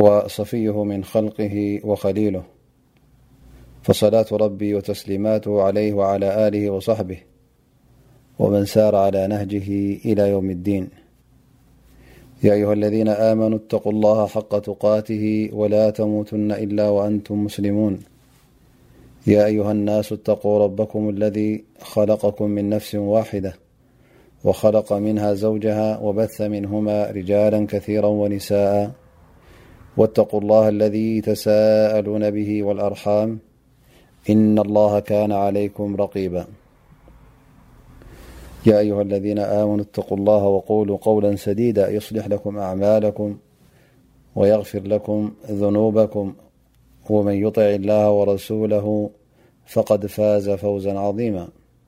وصفه من خلقهوخليلفصلاربي يهعليهعوصحبمن سار علىنهجهإ يوماياااي آمنوااتقوا الله حق اته ولا تموتن إلا وأنتم مسلمونيا أيهاالناس اتقوا ربكم الذي خلقكم من نفس واحدة وخلق منها زوجها وبث منهما رجالا كثيرا ونساءا واللهالذي سالون به والأرحام إن اللكان عليكمريباياايتواالله وقولواقولاديديصلح لكم أعمالكم ويغفر لكم ذنوبكم ومن يطع الله ورسوله فقد فاز فوزا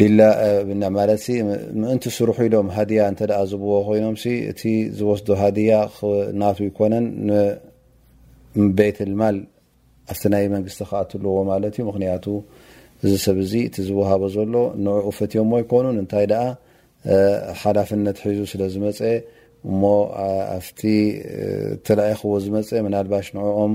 ሊላ ብና ማለት ምእንቲ ስርሑ ኢሎም ሃድያ እተ ዝብዎ ኮይኖም እቲ ዝወስዶ ሃድያ ናቱ ይኮነን ንቤትልማል ኣብቲ ናይ መንግስቲ ክኣትልዎ ማለት እዩ ምክንያቱ እዚ ሰብ እዚ እቲ ዝወሃቦ ዘሎ ንዕኡ ፈትዮሞ ኣይኮኑን እንታይ ደኣ ሓላፍነት ሒዙ ስለ ዝመፀ እሞ ኣብቲ ተላኢኽዎ ዝመፀ ምናልባሽ ንዕኦም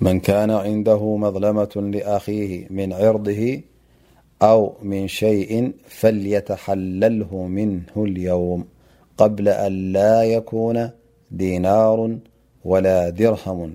من كان عنده مظلمة لأخيه من عرضه أو من شيء فليتحلله منه اليوم قبل أن لا يكون دينار ولا درهم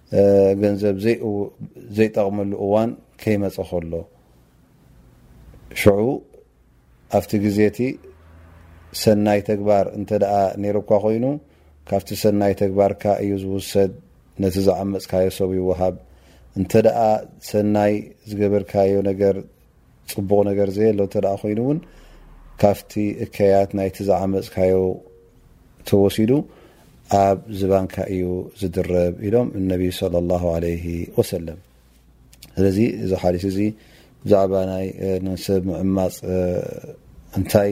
ገንዘብ ዘይጠቕመሉ እዋን ከይመፀ ከሎ ሽዑ ኣብቲ ግዜ እቲ ሰናይ ተግባር እንተ ነይሩ እኳ ኮይኑ ካብቲ ሰናይ ተግባርካ እዩ ዝውሰድ ነቲ ዝዓመፅካዮ ሰብ ይወሃብ እንተ ሰናይ ዝገበርካዮ ነገር ጽቡቕ ነገር ዘየሎ እንተ ደኣ ኮይኑ እውን ካብቲ እከያት ናይቲ ዝዓመጽካዮ ተወሲዱ ኣብ ዝባንካ እዩ ዝድረብ ኢሎም እነቢይ ሰለ ላሁ ዓለይሂ ወሰለም። ስለዚ እዚ ሓዲስ እዚ ብዛዕባ ናይ ሰብ ምዕማፅ እንታይ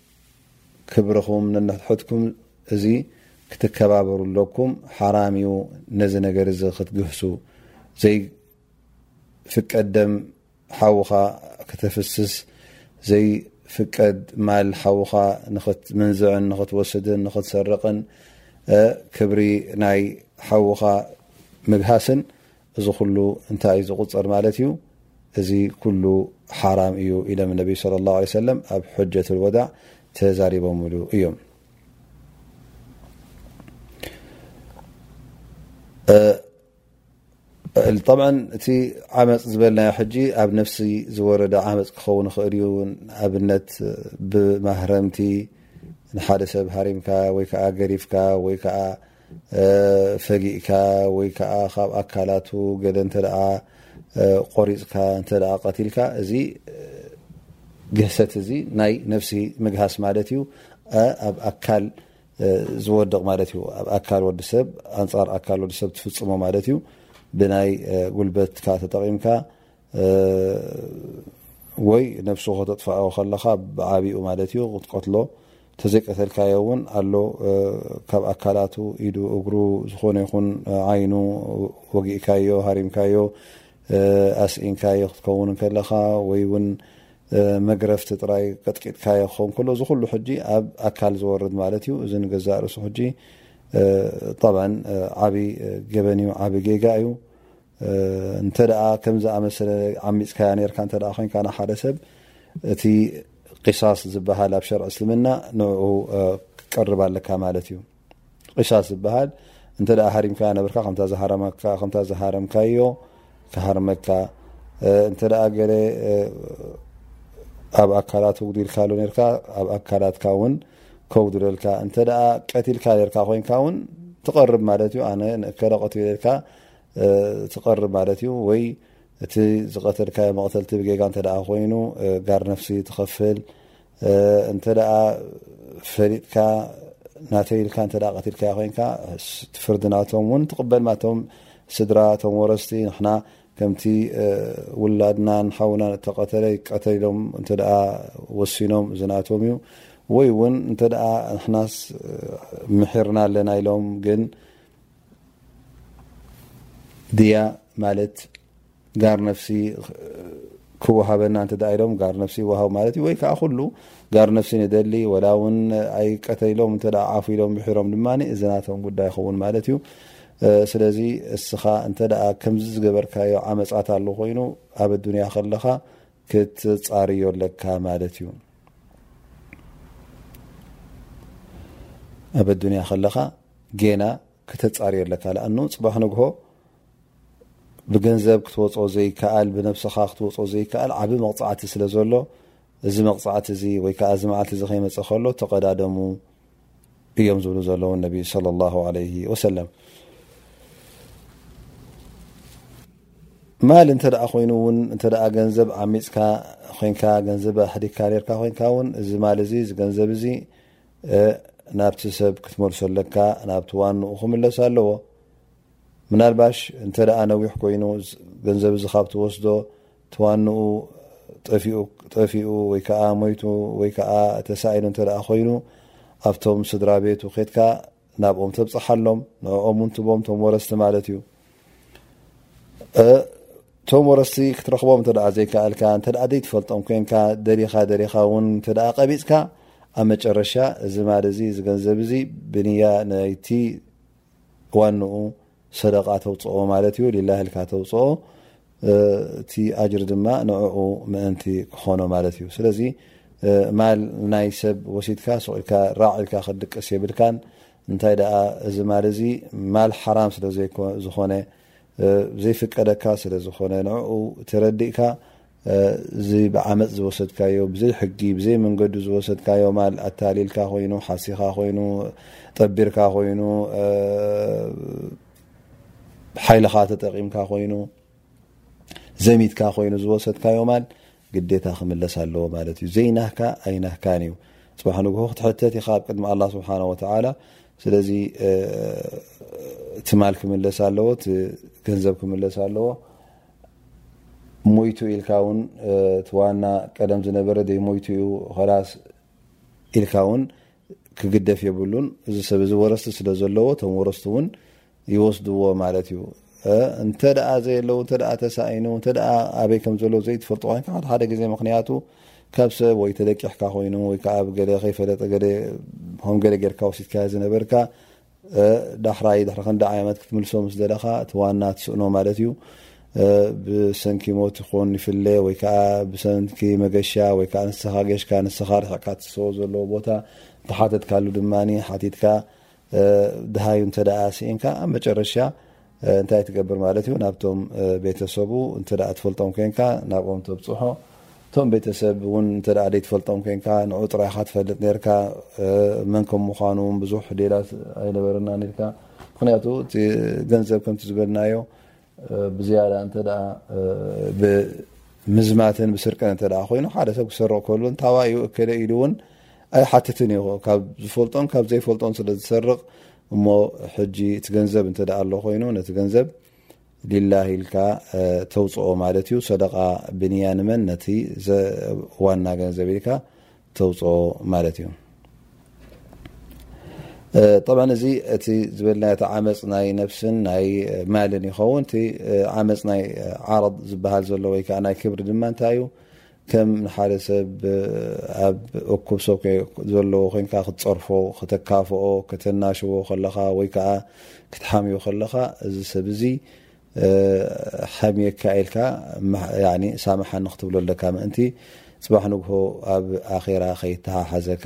ክብርኹም ነንሕድሕድኩም እዚ ክትከባበሩ ኣለኩም ሓራም እዩ ነዚ ነገር እዚ ክትግህሱ ዘይፍቀድ ደም ሓውኻ ክተፍስስ ዘይፍቀድ ማል ሓውኻ ንክትምንዝዕን ንክትወስድን ንክትሰርቕን ክብሪ ናይ ሓውኻ ምግሃስን እዚ ኩሉ እንታይ እዩ ዝቁፅር ማለት እዩ እዚ ኩሉ ሓራም እዩ ኢሎም ነቢይ صለ ላه ለ ሰለም ኣብ ሐጀት ወዳዕ ተዛሪቦምሉ እዮም ጠብ እቲ ዓመፅ ዝበልናዮ ሕጂ ኣብ ነፍሲ ዝወረደ ዓመፅ ክኸውን ይኽእል እዩ ኣብነት ብማህረምቲ ንሓደ ሰብ ሃሪምካ ወይከዓ ገሪፍካ ወይከዓ ፈጊእካ ወይ ከዓ ካብ ኣካላቱ ገለ እንተ ቆሪፅካ እንተ ቀቲልካ እዚ ግህሰት እዚ ናይ ነፍሲ ምግሃስ ማለት እዩ ኣብ ኣካል ዝወድቕ ማለት እዩ ኣብ ኣካል ወዲሰብ ኣንፃር ኣካል ወዲሰብ ትፍፅሞ ማለት እዩ ብናይ ጉልበትካ ተጠቒምካ ወይ ነብሱ ከተጥፋኦ ከለኻ ብዓብኡ ማለት እዩ ክትቀትሎ ተዘይቀተልካዮ እውን ኣሎ ካብ ኣካላቱ ኢዱ እግሩ ዝኾነ ይኹን ዓይኑ ወጊእካዮ ሃሪምካዮ ኣስኢንካዮ ክትከውን ከለኻ ወይ ውን መግረፍቲ ጥራይ ቀጥቂጥካዮ ክኸውን ከሎ እዚ ኩሉ ሕጂ ኣብ ኣካል ዝወርድ ማለት እዩ እዚ ንገዛእ ርእሱ ሕጂ ጠብ ዓብይ ገበን እዩ ዓብይ ጌጋ እዩ እንተደኣ ከም ዝኣመሰለ ዓሚጽካያ ነርካ እንተ ኮንካ ንሓደ ሰብ እቲ ቂሳስ ዝበሃል ኣብ ሸርዕ እስልምና ንኡ ክቀርብ ኣለካ ማለት እዩ ቂሳስ ዝበሃል እንተ ሃሪምካያ ነብርካ ከምታ ዝሃረመካ ከምታ ዝሃረምካዮ ክሃርመካ እንተ ገለ ኣብ ኣካላት ውጉድልካ ሎ ነርካ ኣብ ኣካላትካ እውን ከውድለልካ እንተ ቀትልካ ነርካ ኮንካ እውን ትቐርብ ማለት እዩ ኣነ ንእከለ ቀትልልካ ትቐርብ ማለት እዩ ወይ እቲ ዝቐተልካዮ መቕተልቲ ብጌጋ እንተ ኮይኑ ጋር ነፍሲ ትኸፍል እንተ ፈሊጥካ ናተይ ኢልካ እተ ቀትልካዮ ኮይንካ ፍርዲ ናቶም እውን ትቕበል ማለቶም ስድራ ቶም ወረስቲ ንና ከምቲ ውላድና ሓውና እተቐተለ ይቀተ ኢሎም እተ ወሲኖም እዚ ናቶም እዩ ወይ እውን እንተ ንሕናስ ምሒርና ኣለና ኢሎም ግን ድያ ማለት ጋር ነፍሲ ክወሃበና እተ ኢሎም ጋር ነፍሲ ይወሃቡ ማለት እዩ ወይ ከዓ ኩሉ ጋር ነፍሲ ንደሊ ወላ እውን ኣይቀተ ኢሎም እተ ዓፉ ኢሎም ብሒሮም ድማ እዚ ናቶም ጉዳይ ይኸውን ማለት እዩ ስለዚ እስኻ እንተ ከምዚ ዝገበርካዮ ዓመፃት ኣሉ ኮይኑ ኣብ ኣዱንያ ከለኻ ክትፃርዮ ኣለካ ማለት እዩ ኣብ ኣዱንያ ከለኻ ጌና ክተጻሪ ኣለካ ለኣኑ ጽባሕ ንግሆ ብገንዘብ ክትወጾ ዘይከኣል ብነብስኻ ክትወጾ ዘይከኣል ዓቢ መቕጻዕቲ ስለ ዘሎ እዚ መቕጻዕቲ እዚ ወይ ከኣ እዚ መዓልቲ እዚ ከይመጸ ከሎ ተቐዳደሙ እዮም ዝብሉ ዘለዉ ነቢ ሰለ ላሁ ዓለይሂ ወሰለም ማል እንተ ኮይኑ ውን እተ ገንዘብ ዓሚፅካ ኮንካ ገንዘብ ኣሕዲካ ርካ ኮንካ ውን እዚ ማል እዚ ገንዘብ እዚ ናብቲ ሰብ ክትመልሶ ኣለካ ናብቲ ዋንኡ ክምለስ ኣለዎ ምናልባሽ እንተ ነዊሕ ኮይኑ ገንዘብ እዚ ካብ ትወስዶ ትዋንኡ ጠፊኡ ወይ ከዓ ሞይቱ ወይ ከዓ ተሳኢሉ እተ ኮይኑ ኣብቶም ስድራ ቤቱ ኬትካ ናብኦም ተብጽሓሎም ንኦም ውን ትቦም ቶም ወረስቲ ማለት እዩ ቶም ወረስቲ ክትረክቦም እተ ዘይከኣልካ እተ ዘይትፈልጦም ኮንካ ደሪካ ደሪካ ውን እተ ቀቢፅካ ኣብ መጨረሻ እዚ ማል እዚ ዝገንዘብ እዚ ብንያ ናይቲ ዋንኡ ሰደቃ ተውጽኦ ማለት እዩ ሊላህ ኢልካ ተውጽኦ እቲ ኣጅሪ ድማ ንዕኡ ምእንቲ ክኾኖ ማለት እዩ ስለዚ ማል ናይ ሰብ ወሲድካ ሱቅኢልካ ራዕ ኢልካ ክትድቅስ የብልካን እንታይ ደኣ እዚ ማል እዚ ማል ሓራም ስለዝኾነ ዘይፍቀደካ ስለዝኾነ ንዕኡ ተረዲእካ እዚ ብዓመጽ ዝወሰድካዮ ብዘይ ሕጊ ብዘይ መንገዱ ዝወሰድካዮ ማል ኣታሊልካ ኮይኑ ሓሲኻ ኮይኑ ጠቢርካ ኮይኑ ሓይልኻ ተጠቂምካ ኮይኑ ዘሚትካ ኮይኑ ዝወሰድካዮ ማል ግዴታ ክምለስ ኣለዎ ማለት እዩ ዘይናህካ ኣይናህካን እዩ ፅባሕ ንግሆ ክትሕተት ኢካ ኣብ ቅድሚ ኣላ ስብሓን ወተላ ስለዚ ትማል ክምለስ ኣለዎ ገንዘብ ክምለስ ኣለዎ ሞይቱ ኢልካ ውን እቲ ዋና ቀደም ዝነበረ ዘይሞይቱ ዩ ላስ ኢልካ ውን ክግደፍ የብሉን እዚ ሰብ እዚ ወረስቲ ስለ ዘለዎ ቶም ወረስቲ ውን ይወስድዎ ማለት እዩ እንተ ዘየለው እተ ተሳኢኑ እተ ኣበይ ከም ዘሎ ዘይትፈልጡ ኮይ ሓደ ግዜ ምክንያቱ ካብ ሰብ ወይ ተለቂሕካ ኮይኑ ወይከዓ ገለ ከይፈለጠ ከም ገለ ጌርካ ወሲድካ ዝነበርካ ዳሕራይ ድሕሪ ክንዲ ዓመት ክትምልሶ ምስ ደለኻ እቲ ዋና ትስእኖ ማለት እዩ ብሰንኪ ሞት ይኹን ይፍለ ወይ ከዓ ብሰንኪ መገሻ ወይ ከዓ ንስኻ ገሽካ ንስኻ ርሕዕካ ትሰዎ ዘለዎ ቦታ እንተሓተትካሉ ድማ ሓቲትካ ድሃዩ እንተ ስኢንካ ኣብ መጨረሻ እንታይ ትገብር ማለት እዩ ናብቶም ቤተሰቡ እንተ ትፈልጦም ኮንካ ናብኦም ተብፅሖ እቶም ቤተሰብ ውን እንተ ዘይትፈልጦም ኮንካ ንዑ ጥራይ ኢኻ ትፈልጥ ነርካ መን ከም ምዃኑ ውን ብዙሕ ዴላ ኣይነበረና ንልካ ምክንያቱ እቲ ገንዘብ ከምቲ ዝበልናዮ ብዝያዳ እንተ ብምዝማትን ብስርቅን እተ ኮይኑ ሓደ ሰብ ክሰርቕ ከሉ እንታዋዩ እከለ ኢሉ እውን ኣይሓትትን ዩ ካብ ዝፈልጦን ካብ ዘይፈልጦን ስለ ዝሰርቕ እሞ ሕጂ እቲ ገንዘብ እንተ ኣሎ ኮይኑ ነቲ ገንዘብ ሊላህ ኢልካ ተውፅኦ ማለት እዩ ሰደቃ ብንያ ንመን ነቲ ዋና ገንዘብ ኢልካ ተውፅኦ ማለት እዩ ብ እዚ እቲ ዝበልና ቲ ዓመፅ ናይ ነፍስን ናይ ማልን ይኸውን ቲ ዓመፅ ናይ ዓረብ ዝበሃል ዘሎ ወይከዓ ናይ ክብሪ ድማ እንታይ እዩ ከም ንሓደ ሰብ ኣብ እኩብ ሰብ ዘለዎ ኮንካ ክትፀርፎ፣ ከተካፍኦ፣ ከተናሽዎ ከለኻ ወይ ከዓ ክትሓምዮ ከለኻ እዚ ሰብ እዚ ሓምየካ ኢልካ ሳምሓኒ ክትብሎ ኣለካ ምእንቲ ፅባሕ ንግሆ ኣብ ኣኼራ ከይተሓሓዘካ።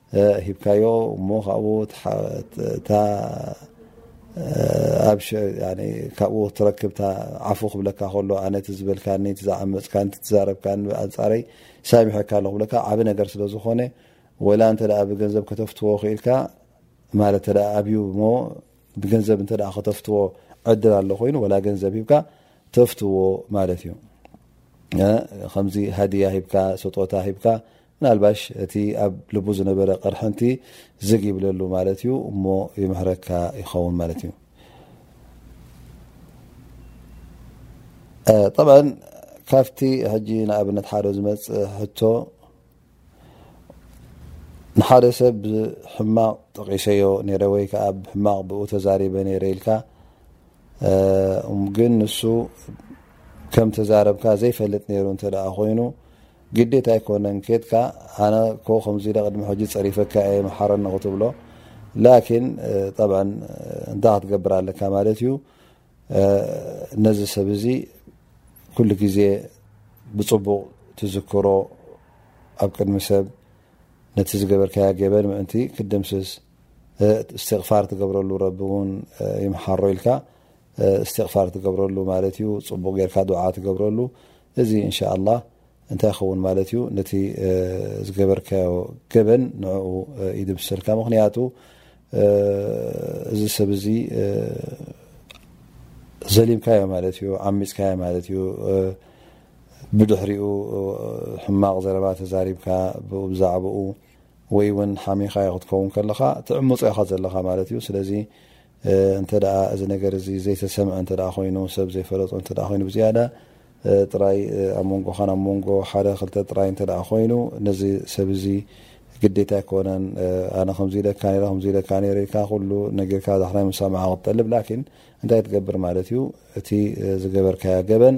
ሂብካዮ እሞ ካብኡ ካብኡ ክትረክብ ዓፉ ክብለካ ከሎ ኣነ ዝበልካኒ ዝዓመፅካ ትዛረብካ ኣንፃረይ ሳሚሐካ ኣለኩ ብለካ ዓብ ነገር ስለዝኮነ ወላ እተ ብገንዘብ ከተፍትዎ ክኢልካ ማለት ተ ኣብዩ ሞ ብገንዘብ እተ ከተፍትዎ ዕድል ኣሎ ኮይኑ ወላ ገንዘብ ሂብካ ተፍትዎ ማለት እዩ ከምዚ ሃድያ ሂብካ ሰጦታ ሂብካ ምናልባሽ እቲ ኣብ ልቡ ዝነበረ ቅርሕንቲ ዝግ ይብለሉ ማለት እዩ እሞ ይምህረካ ይኸውን ማለት እዩ ጠብዓ ካብቲ ሕጂ ንኣብነት ሓደ ዝመፅእ ሕቶ ንሓደ ሰብ ብሕማቕ ጠቂሰዮ ነረ ወይ ከዓ ብሕማቕ ብኡ ተዛሪበ ነረ ኢልካ ግን ንሱ ከም ተዛረብካ ዘይፈልጥ ነይሩ እንተ ኮይኑ ግዴታ ኣይኮነን ኬድካ ኣነ እኮ ከምዚ ኢለ ቅድሚ ሕጂ ጸሪፈካ እየ መሓረኒ ክትብሎ ላኪን ጠብዐን እንታይ ክትገብር ኣለካ ማለት እዩ ነዚ ሰብ እዚ ኩሉ ግዜ ብፅቡቕ ትዝክሮ ኣብ ቅድሚ ሰብ ነቲ ዝገበርካዮ ገበን ምእንቲ ክድምስስ እስትቕፋር ትገብረሉ ረቢ እውን ይምሓሮ ኢልካ እስቲቕፋር ትገብረሉ ማለት እዩ ፅቡቕ ጌርካ ዱዓ ትገብረሉ እዚ እንሻላ እንታይ ይኸውን ማለት እዩ ነቲ ዝገበርካዮ ገበን ንዕኡ ይድምሰልካ ምክንያቱ እዚ ሰብ እዚ ዘሊምካዮ ማለት እዩ ዓሚፅካዮ ማለት እዩ ብድሕሪኡ ሕማቕ ዘረባ ተዛሪብካ ብዛዕባኡ ወይ እውን ሓሚኻዮ ክትከውን ከለኻ ትዕምፆ ኢኻ ዘለኻ ማለት እዩ ስለዚ እንተ እዚ ነገር እዚ ዘይተሰምዐ እንተ ኮይኑ ሰብ ዘይፈለጦ እንተ ኮይኑ ብዝያዳ ጥራይ ኣብ መንጎኻን ኣብ መንጎ ሓደ ክልተ ጥራይ እንተ ኮይኑ ነዚ ሰብ እዚ ግዴታ ኣይኮነን ኣነ ከምዚ ኢለካ ነረ ከምዚ ኢለካ ነረ ኢልካ ኩሉ ነጊርካ ዛሕራይ መሳማሓ ክትጠልብ ላኪን እንታይ ትገብር ማለት እዩ እቲ ዝገበርካዮ ገበን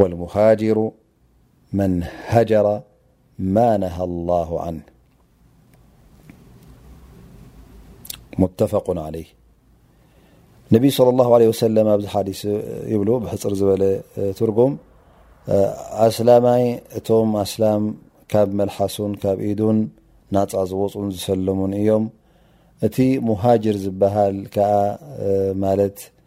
ወልሙሃጅሩ መን ሃጀረ ማ ነሃ ላሁ ዓንህ ሙተፈቁን ዓለይህ ነቢይ صለ ላሁ ለ ወሰለም ኣብዚ ሓዲስ ይብሉ ብሕፅር ዝበለ ትርጉም ኣስላማይ እቶም ኣስላም ካብ መልሓሱን ካብ ኢዱን ናፃ ዝወፁን ዝሰለሙን እዮም እቲ ሙሃጅር ዝበሃል ከዓ ማለት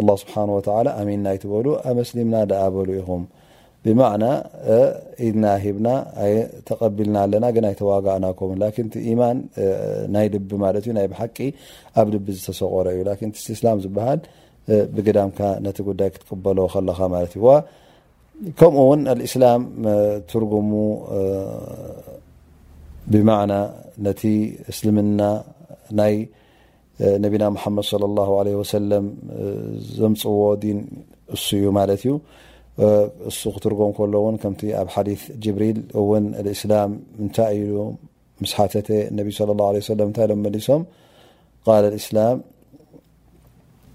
ኣላህ ስብሓን ወተዓላ ኣሚና ኣይትበሉ ኣመስሊምና ደኣ በሉ ኢኹም ብማዕና ኢድና ሂብና ተቐቢልና ኣለና ግን ኣይተዋጋእናኩም ላኪን እቲ ኢማን ናይ ልቢ ማለት እዩ ናይ ብሓቂ ኣብ ልቢ ዝተሰቆረ እዩ ላኪን እቲ እስላም ዝበሃል ብግዳምካ ነቲ ጉዳይ ክትቅበሎ ከለኻ ማለት እዩ ከምኡ እውን ኣልእስላም ትርጉሙ ብማዕና ነቲ እስልምና ናይ نبنا محمد صلى الله عليه وسل زمፅዎ دين ا لت اس ترقم كل كم حديث جبريل ن الإسلام نت مست صلى الله عليه سم ل ملسم قال الإسلام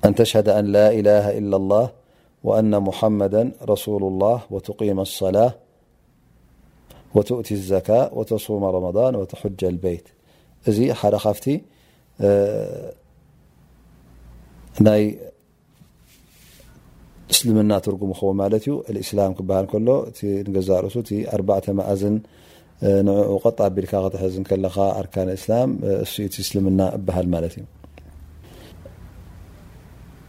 أن تشهد أن لا اله إلا الله وأن محمدا رسول الله وتقيم الصلاة ወቱእቲ ዘካ ወተሱመ ረመዳን ወተሑጀ ልበይት እዚ ሓደ ካብቲ ናይ እስልምና ትርጉም ኸውን ማለት እዩ እስላም ክበሃል ከሎ እቲ ንገዛ ርእሱ እቲ ኣርባዕተ መእዝን ንዕኡ ቀጥ ኣቢልካ ክትሕዝ ከለኻ ኣርካን እስላም እሱኢቲ እስልምና እበሃል ማለት እዩ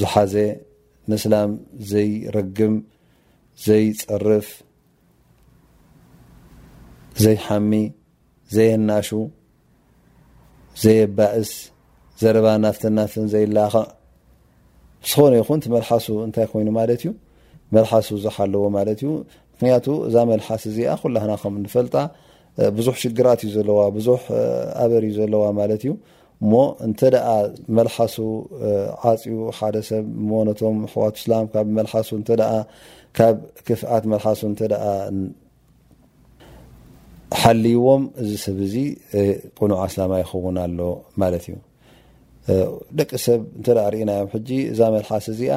ዝሓዘ ምስላም ዘይረግም ዘይፀርፍ ዘይሓሚ ዘየናሹ ዘየባእስ ዘረባ ናፍተናፍን ዘይላኸዕ ዝኾነ ይኹን መልሓሱ እንታይ ኮይኑ ማለት እዩ መልሓሱ ዝሓለዎ ማለት እዩ ምክንያቱ እዛ መልሓስ እዚኣ ኩላና ከም ንፈልጣ ብዙሕ ሽግራት እዩ ዘለዋ ብዙሕ ኣበር እዩ ዘለዋ ማለት እዩ እሞ እንተ መልሓሱ ዓፅዩ ሓደ ሰብ እሞ ነቶም ኣሕዋት እስላም ካብ መልሓሱ እተ ካብ ክፍኣት መልሓሱ እተ ሓልይዎም እዚ ሰብ እዚ ቁኑዕ ኣስላማ ይኸውን ኣሎ ማለት እዩ ደቂ ሰብ እተ ርእናዮም ሕጂ እዛ መልሓስ እዚኣ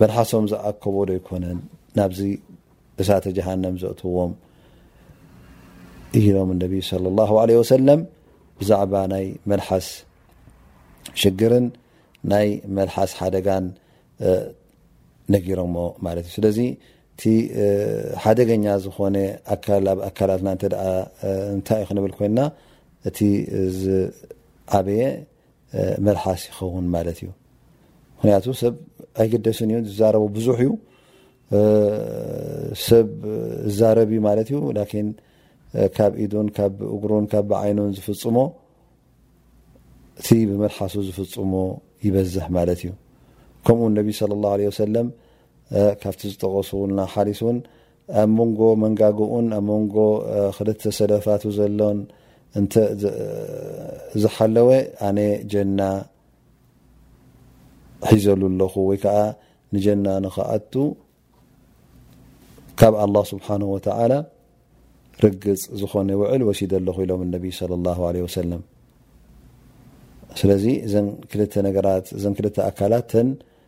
መልሓሶም ዝኣከቦ ዶ ኣይኮነን ናብዚ እሳተ ጀሃነም ዘእትዎም ኢሎም ነቢ صለ ላሁ ለ ወሰለም ብዛዕባ ናይ መልሓስ ሽግርን ናይ መልሓስ ሓደጋን ነጊሮሞ ማለት እዩ ስለዚ እቲ ሓደገኛ ዝኾነ ኣካል ኣብ ኣካላትና እተ እንታይ ዩ ክንብል ኮይና እቲ ዝዓበየ መልሓስ ይኸውን ማለት እዩ ምክንያቱ ሰብ ኣይግደስን እዩ ዝዛረቡ ብዙሕ እዩ ሰብ ዛረብ ዩ ማለት እዩ ላኪን ካብ ኢዱን ካብ እግሩን ካብ ብዓይኑን ዝፍፅሞ እቲ ብመልሓሱ ዝፍፅሞ ይበዝሕ ማለት እዩ ከምኡ ነቢ ለ ላه ለ ወሰለም ካብቲ ዝጠቀሱና ሓሊስ እውን ኣብ መንጎ መንጋግኡን ኣብ መንጎ ክልተ ሰደፋቱ ዘሎን እንተ ዝሓለወ ኣነ ጀና ሒዘሉ ኣለኹ ወይ ከዓ ንጀና ንክኣቱ ካብ ኣላ ስብሓን ወተዓላ ርግፅ ዝኾነ ውዕል ወሲደ ኣለኹ ኢሎም እነቢይ ለ ላ ለ ወሰለም ስለዚ እዘን ክልተ ነገራት እዘን ክልተ ኣካላት ተን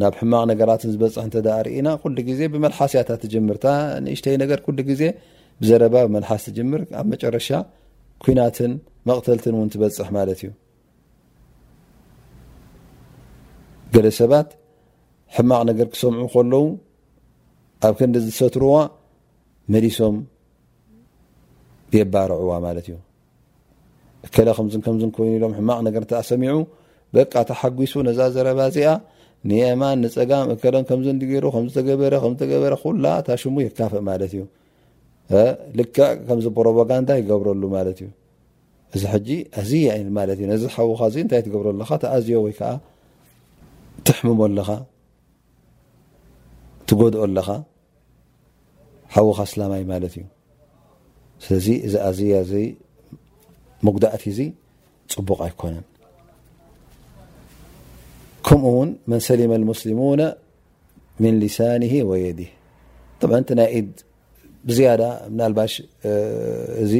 ናብ ሕማቕ ነገራትን ዝበፅሕ እተ ርእና ኩሉ ግዜ ብመልሓስ ያታ ትጀምር እታ ንእሽተይ ነገር ኩሉ ግዜ ብዘረባ ብመልሓስ ትጀምር ኣብ መጨረሻ ኩናትን መቕተልትን እውን ትበፅሕ ማለት እዩ ገለ ሰባት ሕማቕ ነገር ክሰምዑ ከለዉ ኣብ ክንዲ ዝሰትርዋ መሊሶም የባርዕዋ ማለት እዩ እከለ ከምዝን ከምዝን ኮይኑ ኢሎም ሕማቕ ነገር እንተ ሰሚዑ በቃ ተሓጒሱ ነዛ ዘረባ እዚኣ ንየማን ንፀጋም እከለን ከምዚ እንዲገይሩ ከምዝተገበረ ከምዝተገበረ ኩላ እታ ሽሙ የካፍእ ማለት እዩ ልክዕ ከምዚ ፕሮፓጋንዳ ይገብረሉ ማለት እዩ እዚ ሕጂ ኣዝያ ዩ ማለት እዩ ነዚ ሓውኻ እዚ እንታይ ትገብሮ ኣለኻ ተኣዝዮ ወይ ከዓ ትሕምሞ ኣለኻ ትጎድኦ ኣለኻ ሓውኻ ኣስላማይ ማለት እዩ ስለዚ እዚ ኣዝያ እዚ መጉዳእቲ እዚ ፅቡቕ ኣይኮነን ከምኡ ውን መን ሰሊመ ሙስሊሙነ ምን ሊሳኒ ወየዲ ብ ቲ ናይ ኢድ ብዝያዳ ምናልባሽ እዚ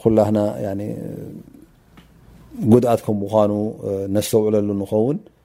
ኩላና ጉድኣት ከም ምኳኑ ነስተውዕለሉ ንኸውን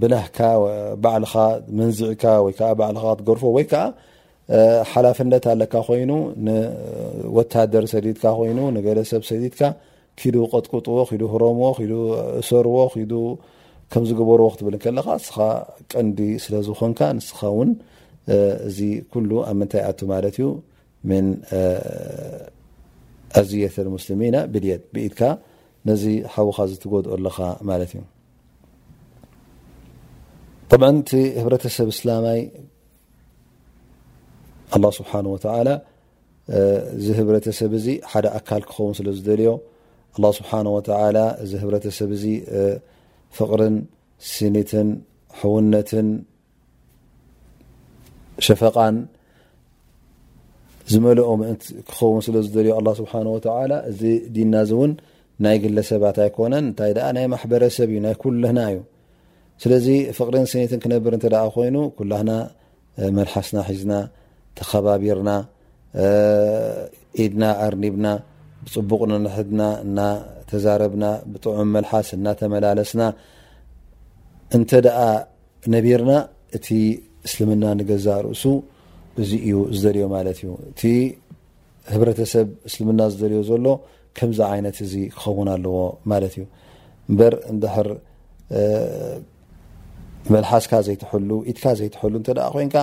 ብላህካ ባዕልኻ መንዚዕካ ወይ ከዓ ባዕልኻ ክትገርፎ ወይ ከዓ ሓላፍነት ኣለካ ኮይኑ ንወታደር ሰዲድካ ኮይኑ ንገለ ሰብ ሰዲድካ ኪዱ ቀጥቁጥዎ ኪዱ ህረምዎ ኪዱ እሰርዎ ኪዱ ከምዝግበርዎ ክትብል ከለካ ንስኻ ቀንዲ ስለዝኾንካ ንስኻ እውን እዚ ኩሉ ኣብ ምንታይ ኣቱ ማለት እዩ ምን ኣዝየት ልሙስልሚና ብልየድ ብኢድካ ነዚ ሓውኻ ዝትጎድኦ ኣለኻ ማለት እዩ ጠብዓ እቲ ህብረተሰብ እስላማይ ኣላ ስብሓን ወተላ እዚ ህብረተሰብ እዚ ሓደ ኣካል ክኸውን ስለ ዝደልዮ ኣላ ስብሓን ወተላ እዚ ህብረተሰብ እዚ ፍቕርን ስኒትን ሕውነትን ሸፈቃን ዝመልኦ ምእንቲ ክኸውን ስለ ዝደልዮ ኣላ ስብሓን ወተላ እዚ ዲና እዚ እውን ናይ ግለሰባት ኣይኮነን እንታይ ደኣ ናይ ማሕበረሰብ እዩ ናይ ኩልና እዩ ስለዚ ፍቅሪን ስኒትን ክነብር እንተ ኮይኑ ኩላና መልሓስና ሒዝና ተከባቢርና ኢድና ኣርኒብና ብፅቡቅ ንንሕድና እናተዛረብና ብጥዑም መልሓስ እናተመላለስና እንተ ደኣ ነቢርና እቲ እስልምና ንገዛእ ርእሱ እዚ እዩ ዝደልዮ ማለት እዩ እቲ ህብረተሰብ እስልምና ዝደልዮ ዘሎ ከምዚ ዓይነት እዚ ክኸውን ኣለዎ ማለት እዩ እበር እንድሕር መልሓስካ ዘይትሕሉ ኢትካ ዘይትሕሉ እተ ኮይንካ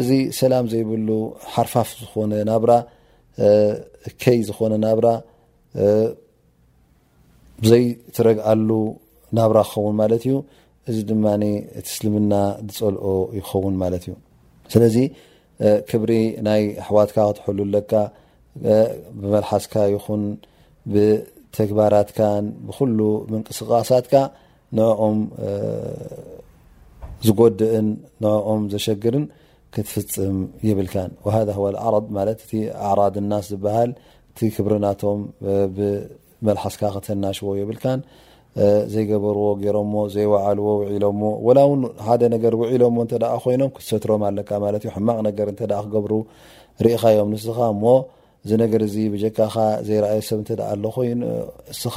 እዚ ሰላም ዘይብሉ ሓርፋፍ ዝኾነ ናብራ ከይ ዝኾነ ናብራ ዘይትረግኣሉ ናብራ ክኸውን ማለት እዩ እዚ ድማ እቲ እስልምና ዝፀልኦ ይኸውን ማለት እዩ ስለዚ ክብሪ ናይ ኣሕዋትካ ክትሕሉ ኣለካ ብመልሓስካ ይኹን ብተግባራትካን ብኩሉ ምንቅስቃሳትካ ንኦም ዝጎድእን ንኦም ዘሸግርን ክትፍፅም ይብልካን ሃ ዓረብ ማለት እቲ ኣዕራድ ናስ ዝበሃል እቲ ክብሪ ናቶም ብመልሓስካ ክተናሽዎ የብልካን ዘይገበርዎ ገይሮሞ ዘይወዓልዎ ውዒሎሞ ወላ ውን ሓደ ነገር ውዒሎሞ እተ ኮይኖም ክትሰትሮም ኣለካ ማለት እዩ ሕማቕ ነገር እተ ክገብሩ ርኢኻዮም ንስኻ እሞ እዚ ነገር እዚ ብጀካኻ ዘይረኣየ ሰብ እተ ኣሎ ኮይኑ እስኻ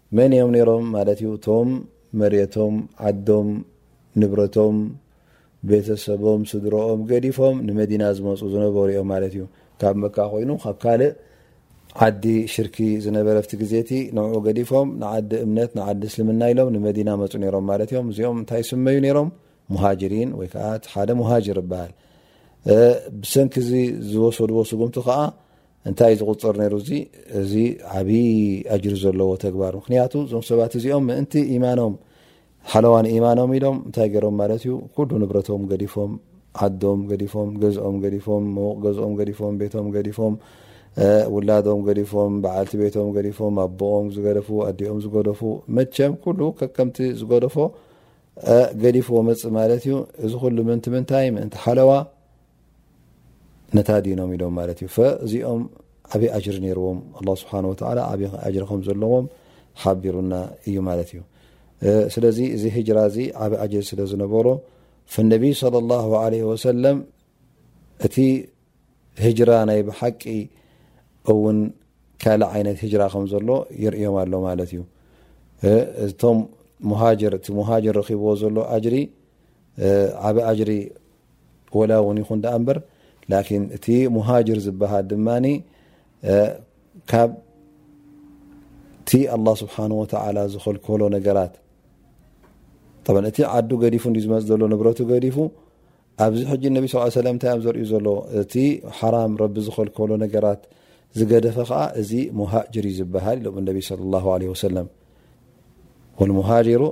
መን እዮም ነይሮም ማለት እዩ? እቶም መሬቶም፣ ዓዶም፣ ንብረቶም፣ ቤተሰቦም፣ ስድረኦም ገዲፎም ንመዲና ዝመፁ ዝነበሩ እዮም ማለት እዩ። ካብ መካ ኮይኑ ካብ ካልእ ዓዲ ሽርኪ ዝነበረ ኣብቲ ግዜ እቲ ንዕኡ ገዲፎም ንዓዲ እምነት ንዓዲ እስልምና ኢሎም ንመዲና መፁ ነይሮም ማለት እዮም። እዚኦም እንታይ ይስመዩ ነይሮም? ሙሃጅሪን ወይ ከዓ እቲ ሓደ ሙሃጅር ይበሃል። ብሰንኪ እዚ ዝወሰድዎ ስጉምቲ ከዓ እንታይ እዩ ዝቁፅር ነይሩ እዚ እዚ ዓብዪ ኣጅሪ ዘለዎ ተግባር ምክንያቱ እዞም ሰባት እዚኦም ምእንቲ ኢማኖም ሓለዋ ንኢማኖም ኢሎም እንታይ ገሮም ማለት እዩ ኩሉ ንብረቶም ገዲፎም ዓዶም ገዲፎም ገዝኦም ገዲፎም መውቕ ገዝኦም ገዲፎም ቤቶም ገዲፎም ውላዶም ገዲፎም በዓልቲ ቤቶም ገዲፎም ኣቦኦም ዝገደፉ ኣዲኦም ዝገደፉ መቸም ኩሉ ከከምቲ ዝገደፎ ገዲፍዎ መፅ ማለት እዩ እዚ ኩሉ ምንቲ ምንታይ ምእንቲ ሓለዋ ነታዲኖም ኢሎም ማለት እዩ እዚኦም ዓብይ ኣጅሪ ነይርዎም ኣላ ስብሓን ወተላ ዓብይ ኣጅሪ ከም ዘለዎም ሓቢሩና እዩ ማለት እዩ ስለዚ እዚ ህጅራ እዚ ዓብይ ኣጅሪ ስለ ዝነበሮ ፈነቢይ ለ ላ ለ ወሰለም እቲ ህጅራ ናይ ብሓቂ እውን ካልእ ዓይነት ህጅራ ከም ዘሎ ይርእዮም ኣሎ ማለት እዩ እቶም ሃር እቲ ሙሃጅር ረኪብዎ ዘሎ ኣጅሪ ዓብይ ኣጅሪ ወላ እውን ይኹን ዳኣ እምበር ላኪን እቲ ሙሃጅር ዝበሃል ድማ ካብቲ ኣላ ስብሓን ወተላ ዝኸልከሎ ነገራት እቲ ዓዱ ገዲፉ እ ዝመፅ ዘሎ ንብረቱ ገዲፉ ኣብዚ ሕጂ ነቢ ስ ሰለ እንታይ እዮም ዘርእዩ ዘሎ እቲ ሓራም ረቢ ዝኸልከሎ ነገራት ዝገደፈ ከዓ እዚ ሙሃጅር እዩ ዝበሃል ኢሎም እነቢ ለ ለ ወሰለም ወልሙሃጅሩ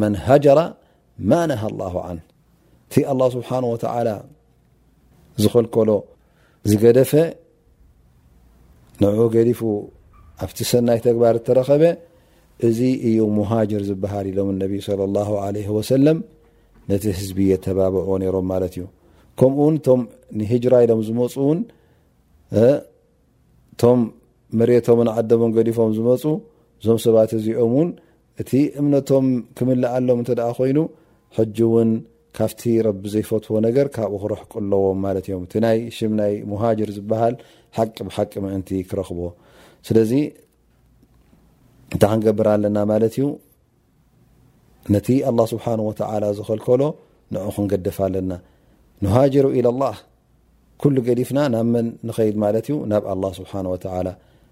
መን ሃጀራ ማ ነሃ ኣላሁ ዓን እቲ ኣላ ስብሓን ወተዓላ ዝኸልከሎ ዝገደፈ ንዑ ገዲፉ ኣብቲ ሰናይ ተግባር እተረኸበ እዚ እዩ ሙሃጅር ዝበሃል ኢሎም ነቢ صለ ላه ለ ወሰለም ነቲ ህዝቢ የተባብዑዎ ነይሮም ማለት እዩ ከምኡ ውን እቶም ንሂጅራ ኢሎም ዝመፁ ውን እቶም መሬቶምን ዓደቦን ገዲፎም ዝመፁ እዞም ሰባት እዚኦም ውን እቲ እምነቶም ክምልኣሎም እንተ ኮይኑ ሕጂ ውን ካብቲ ረቢ ዘይፈትዎ ነገር ካብኡ ክረሕቁ ኣለዎም ማለት እዮም እቲ ናይ ሽም ናይ ሙሃጅር ዝበሃል ሓቂ ብሓቂ ምእንቲ ክረኽቦ ስለዚ እንታይ ክንገብር ኣለና ማለት እዩ ነቲ ኣላ ስብሓን ወተላ ዝኸልከሎ ንዑ ክንገደፍ ኣለና ንሃጀሩ ኢለ ላ ኩሉ ገዲፍና ናብ መን ንኸይድ ማለት እዩ ናብ ኣላ ስብሓን ወተላ